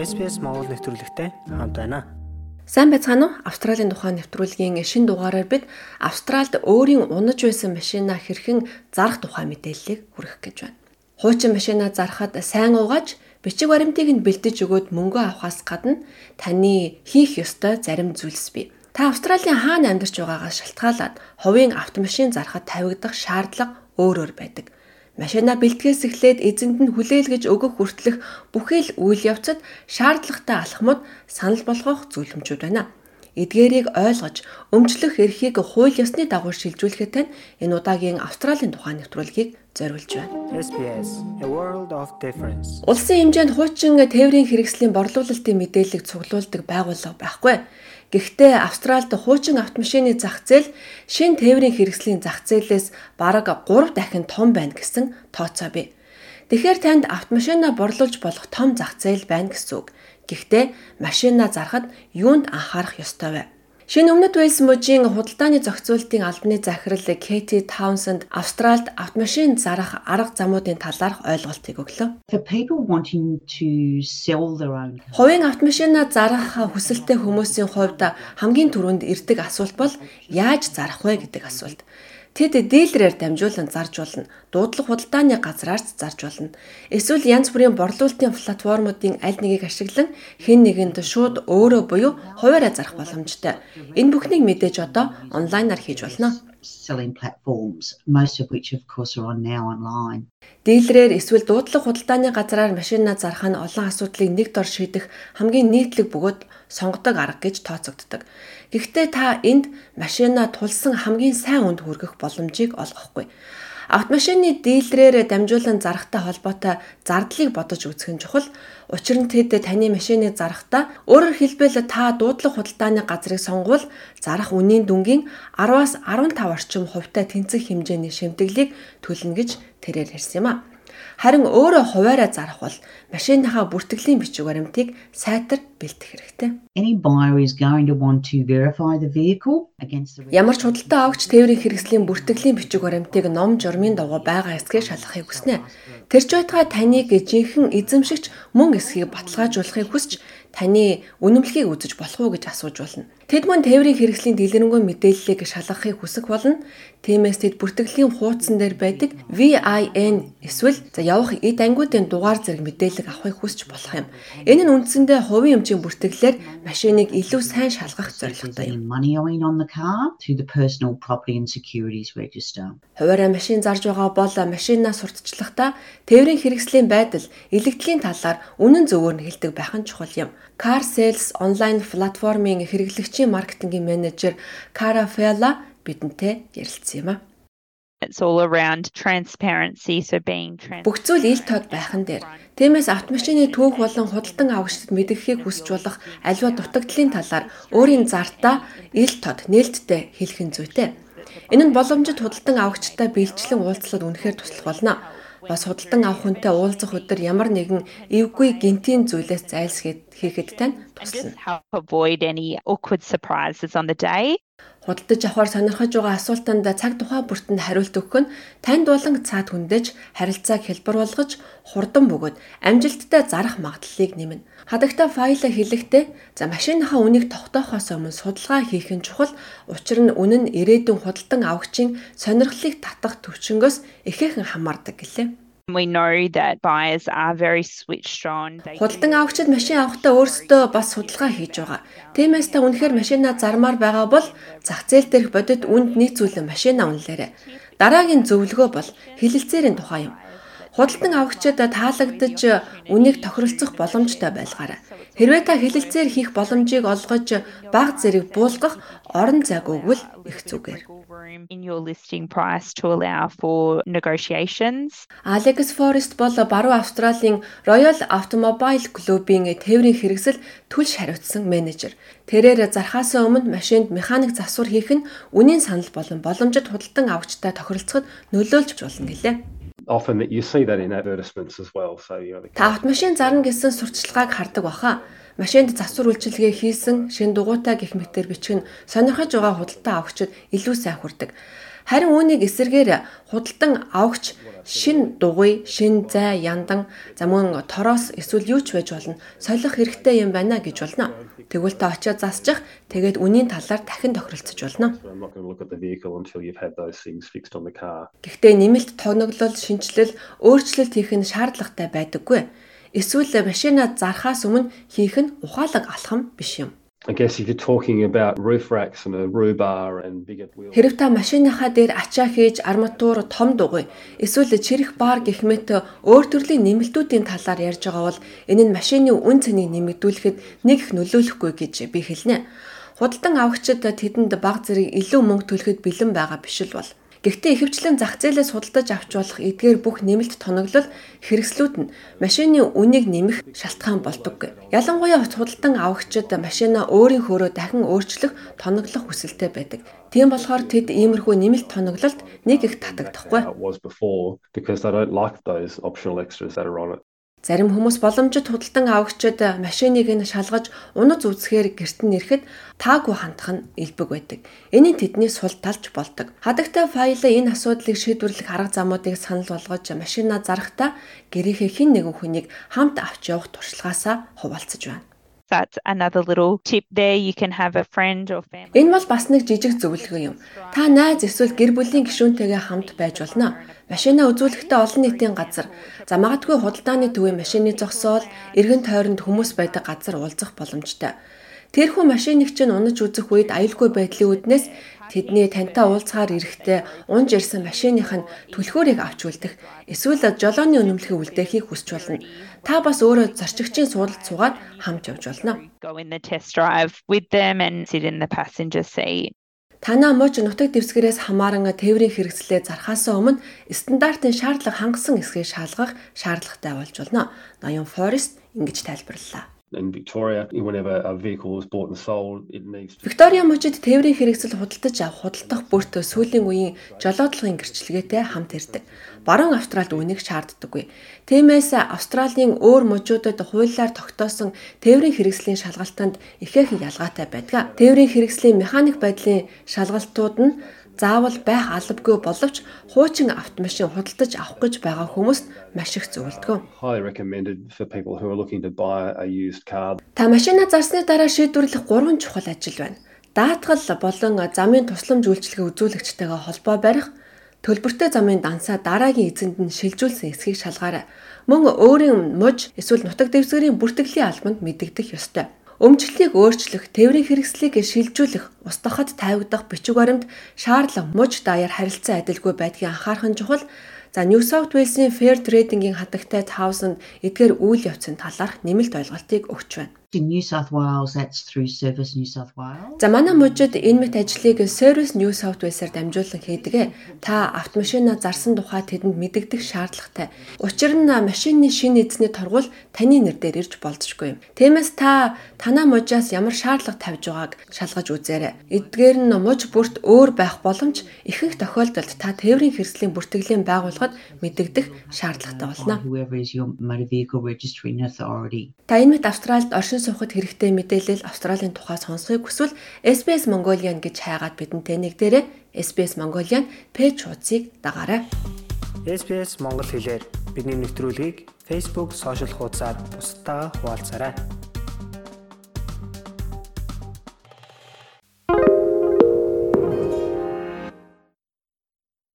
SPS Монгол нэвтрүүлэгтэй хамт байна. Сайн байцгаана уу? Австралийн тухайн нэвтрүүлгийн шин дугаараар бид Австральд өөрийн унаж байсан машинаа хэрхэн зарах тухай мэдээллийг хүргэх гэж байна. Хуучин машинаа зарахад сайн угааж бичиг баримтыг нь бэлдэж өгөөд мөнгө авахаас гадна таны хийх ёстой зарим зүйлс бий. Та Австралийн хаана амьдарч байгаагаас шалтгаалаад хувийн автомашин зарахад тавигдах шаардлага өөр өөр байдаг. Машина бэлтгэс эхлээд эзэнд нь хүлээлгэж өгөх хүртэлх бүхий л үйл явцад шаардлагатай алхмууд санал болгох зүйлэмжүүд байна. Эдгээрийг ойлгож, өмчлөх эрхийг хууль ёсны дагуу шилжүүлэхэд тань энэ удаагийн Австралийн тухайн нэвтрүүлгийг зориулж байна. SPS A World of Difference. Улсын хэмжээнд хуучин тээврийн хэрэгслийн борлуулалтын мэдээллийг цуглуулдаг байгууллага байхгүй. Гэхдээ Австральд хуучин автомашины зах зээл шин тээврийн хэрэгслийн зах зээлээс бараг 3 дахин том байна гэсэн тооцоо бий. Тэгэхээр танд автомашина борлуулж болох том зах зээл байна гэсэн үг. Гэхдээ машина зарахад юунд анхаарах ёстой вэ? Шинэ өмнөд Уэльс мужийн худалдааны зохицуултын албаны захирал Кэти Таунсенд Австральд автомашин зарах арга замуудын талаарх ойлголтыг өглөө. Хувийн автомашина зарах хүсэлтэй хүмүүсийн хувьд хамгийн түрүүнд ирдэг асуулт бол яаж зарах вэ гэдэг асуулт. Тэд дилерээр дамжуулан зарж болно. Дуудлага худалдааны газраарч зарж болно. Эсвэл янз бүрийн борлуулалтын платформуудын аль нэгийг ашиглан хэн нэгэнд шууд өөрөө буюу хуваараа зарах боломжтой. Энэ бүхнийг мэдээж одоо онлайнаар хийж болно selling platforms most of which of course are on now online. Дилерээр эсвэл дуудлага худалдааны газраар машинаа зарах нь олон асуудлыг нэг дор шийдэх хамгийн нийтлэг бөгөөд сонгодог арга гэж тооцогддог. Гэхдээ та энд машинаа тулсан хамгийн сайн үнд хүргэх боломжийг олгохгүй. Автомашины дилерээр дамжуулан зарахтай холбоотой зардлыг бодож үзэх нь чухал. Учир нь тэд таны машиныг зарахтаа өөрөөр хэлбэл та дуудлага худалдааны газрыг сонгуул зарах үнийн дүнгийн 10-аас 15 орчим хувьтай тэнцэх хэмжээний шимтгэлийг төлнө гэж тэрээр ярьсан юм а. Харин өөрөө хуваараа зарах бол машиныхаа бүртгэлийн бичиг баримтыг сайтар бэлтэх хэрэгтэй. Ямар ч худалдаа авагч тээврийн хэрэгслийн бүртгэлийн бичиг баримтыг ном журмын дагуу байгаа эсгээ шалгахыг хүснэ. Тэр ч байтугай таныг жинхэнэ эзэмшигч мөн эсхийг баталгаажуулахыг хүсч таны үнэмлэхийг үзэж болох уу гэж асууж болно. Тэд мөн тээврийн хэрэгслийн дэлгэрэнгүй мэдээллийг шалгахыг хүсэх болно. Тиймээс тэд бүртгэлийн хуудсан дээр байдаг VIN эсвэл за явах эд ангиудын дугаар зэрэг мэдээлэл авахыг хүсч болох юм. Энэ нь үндсэндээ хувийн эмчийн бүртгэлээр машиныг илүү сайн шалгах зорилготой юм. Хуваараа машин зарж байгаа бол машинаа сурталчлахдаа тээврийн хэрэгслийн байдал, илэгдлийн талаар үнэн зөвөөр нь хэлдэг байх нь чухал юм. Car Sales онлайн платформын хэрэглэгчийн маркетингийн менежер Кара Фела бидэнтэй ярилцсан юм а. It's all around transparency so being transparent. Бүх зүйл ил тод байхан дээр. Тиймээс автомашины түүх болон худалдан авагчдад мэдгэхийг хүсч болох аливаа дутагдлын талаар өөрийн зартаа ил тод нээлттэй хэлэх нь зүйтэй. Энэ нь боломжит худалдан авагчтай биелжлэн уулзлаад үнэхээр туслах болно бас худалдан авах хүнтэй уулзах өдөр ямар нэгэн эвгүй гинтийн зүйлээс зайлсхийд хийхэд тань туслана. Худалдаж авахар сонирхож байгаа асуултанд цаг тухай бүртэнд хариулт өгөх нь танд болон цаад хүндэж харилцааг хэлбэр болгож хурдан бөгөөд амжилттай зарах магадлалыг нэмнэ. Хадагта файлаа хэлэхдээ за машиныхаа үнийг тогтоохоос өмнө судалгаа хийх нь чухал. Учир нь үнэн ирээдүйн худалдан авагчийн сонирхлыг татах төвчнгөөс ихээхэн хамаардаг гэлээ. We know that buyers are very switched on. Худалдан авагчид машин авахдаа өөрсдөө бас судалгаа хийж байгаа. Тиймээс та үнэхээр машинаа зармаар байгаа бол зах зээл дээрх бодит үнд нийцүүлэн машинаа үнэлээрэй. Дараагийн зөвлөгөө бол хилэлцээрийн тухай юм. Худалдан авагчид таалагдж үнийг тохиролцох боломжтой байлгаарай. Хэрвээ та хилэлцээр хийх боломжийг олгож баг зэрэг буулгах орон зайг өгвөл их зүгээр. Alex Forest бол баруун Австралийн Royal Automobile Club-ийн тээврийн хэрэгсэл түлш хариуцсан менежер. Тэрээр зархаас өмнө машинд механик засвар хийх нь үнийн санал болон боломжит худалдан авагчтай тохиролцоход нөлөөлж болно гэлээ often that you see that in advertisements as well. So you know. Та автомашин зарна гэсэн сурталчилгааг хардаг баха. Машинд засвар үйлчилгээ хийсэн шин дугуйтай гих мэтэр бичих нь сонирхож байгаа худалдаа авахчид илүү сайн хүрдэг. Харин үүнийг эсэргээр худалдан авахч шин дугуй, шин зай, яндан, за мөн тороос эсвэл юу ч байж болно. Солих хэрэгтэй юм байна гэж болно. Тэгвэл та очиод засчих, тэгээд үнийн талаар дахин тохиролцож болно. Гэхдээ нэмэлт тогноглол, шинжилэл, өөрчлөлт хийх нь шаардлагатай байдаггүй. Эсвэл машина зархаас өмнө хийх нь ухаалаг алхам биш юм. I guess if you're talking about roof racks and a roo bar and bigger wheels, Хэрв та машиныхаа дээр ачаа хийж арматур том дугуй эсвэл чирэх бар гэх мэт өөр төрлийн нэмэлтүүдийн талаар ярьж байгаа бол энэ нь машины үн цэнийг нэмэгдүүлэхэд нэг их нөлөөлөхгүй гэж би хэлнэ. Худалдан авахчид тэдэнд баг зэрэг илүү мөнгө төлөхөд бэлэн байгаа биш л бол. Гэхдээ ихэвчлэн зах зээлээс худалдаж авч болох эдгээр бүх нэмэлт тоноглол хэрэгслүүд нь машины үнийг нэмэх шалтгаан болдоггүй. Ялангуяа худалдан авахчид машина өөрийн хөөрөө дахин өөрчлөх тоноглох хүсэлтэй байдаг. Тийм болохоор тэд иймэрхүү нэмэлт тоноглолд нэг их татагдахгүй. Зарим хүмүүс боломжит худалдан авахчид машиныг нь шалгаж унаж үзэхээр гэрт нь ирэхэд таагүй хандах нь элбэг байдаг. Нь тэдний сул талж болдог. Хадагтай файл энэ асуудлыг шийдвэрлэх арга замуудыг санал болгож машина зарахдаа гэрээхээ хэн нэгэн хүнийг хамт авч явах туршлагаасаа хуваалцаж байна. That's another little tip there. You can have a friend or family. Энэ бол бас нэг жижиг зөвлөгөө юм. Та найз эсвэл гэр бүлийн гишүүнтэйгээ хамт байж болно. Машина үзүүлэхдээ олон нийтийн газар, за магадгүй худалдааны төвийн машины зогсоол, эргэн тойронд хүмүүс байдаг газар уулзах боломжтой. Тэрхүү машиныг чинь унаж үзэх үед аюулгүй байдлын үднээс тэдний тантай уулзахаар ирэхдээ унж ирсэн машиных нь түлхүүрийг авч үлдэх эсвэл жолооны үнэмлэхийг үлдээхийг хүсч болно. Та бас өөрөө зорчигчийн суудалд суугаад хамт явж болно. Танаа мууч нутаг дэвсгэрээс хамааран тээврийн хэрэгслээ зархаасаа өмнө стандартын шаардлага хангасан эсгийг шалгах шаардлагатай болж болно. Ноён Forest ингэж тайлбарллаа. Виктория мужид тээврийн хэрэгсэл худалдаж авах худалдах бүрт сүүлийн үеийн жолоодлогын гэрчлэгээтэй хамт ирдэг. Баруун Австралид үүнийг шаарддаггүй. Тиймээс Австралийн өөр мужуудад хуулиар тогтоосон тээврийн хэрэгслийн шалгалтанд ихээхэн ялгаатай байдаг. Тээврийн хэрэгслийн механик байдлын шалгалтууд нь заавал байх албагүй боловч хуучин автомашин худалдаж авах гэж байгаа хүмүүст маш их car. Та машина зарсны дараа шийдвэрлэх гурван чухал ажил байна. Даатгал болон замын тусламж үйлчилгээ үзүүлэгчтэйгээ холбоо барих, төлбөртэй замын дансаа дараагийн эзэнд нь шилжүүлсэн эсхийг шалгаарай. Мөн өөрийн муж эсвэл нутаг дэвсгэрийн бүртгэлийн албанд мэдэгдэх ёстой. Өмчлөлийг өөрчлөх, тээврийн хэрэгслийг шилжүүлэх, устдахад тавигдах бичиг баримт шаардлага муж даяар харилцан адилгүй байдгийг анхаарах нь чухал. За New South Wales-ийн Fair Trading-ийн хатагтай Townsend эдгээр үйл явцын талаарх нэмэлт ойлголтыг өгч байна. In New South Wales, that's through Service New South Wales. За манай мужид энэ мэт ажлыг Service New South Wales-аар дамжуулан хийдэг. Та автомашина зарсан тухай тэдэнд мэдэгдэх шаардлагатай. Учир нь машины шинэ эзний торгуул таны нэр дээр ирж болзошгүй юм. Тиймээс та танаа мужаас ямар шаардлага тавьж байгааг шалгаж үзээрэй. Эдгээр нь муж бүрт өөр байх боломж ихэнх тохиолдолд та тээврийн хэрэгслийн бүртгэлийн байгууллагад мэдэгдэх шаардлагатай болно. Та энэ мэт Австральд оршин суугад хэрэгтэй мэдээлэл Австралийн тухай сонсохыг хүсвэл SBS Mongolian гэж хайгаад бидэнтэй нэгдээрэй. SBS Mongolian пэйж хуудсыг дагаарай. SBS Монгол хэлээр бидний нэвтрүүлгийг Facebook сошиал хуудасаар бусдаа хуваалцаарай.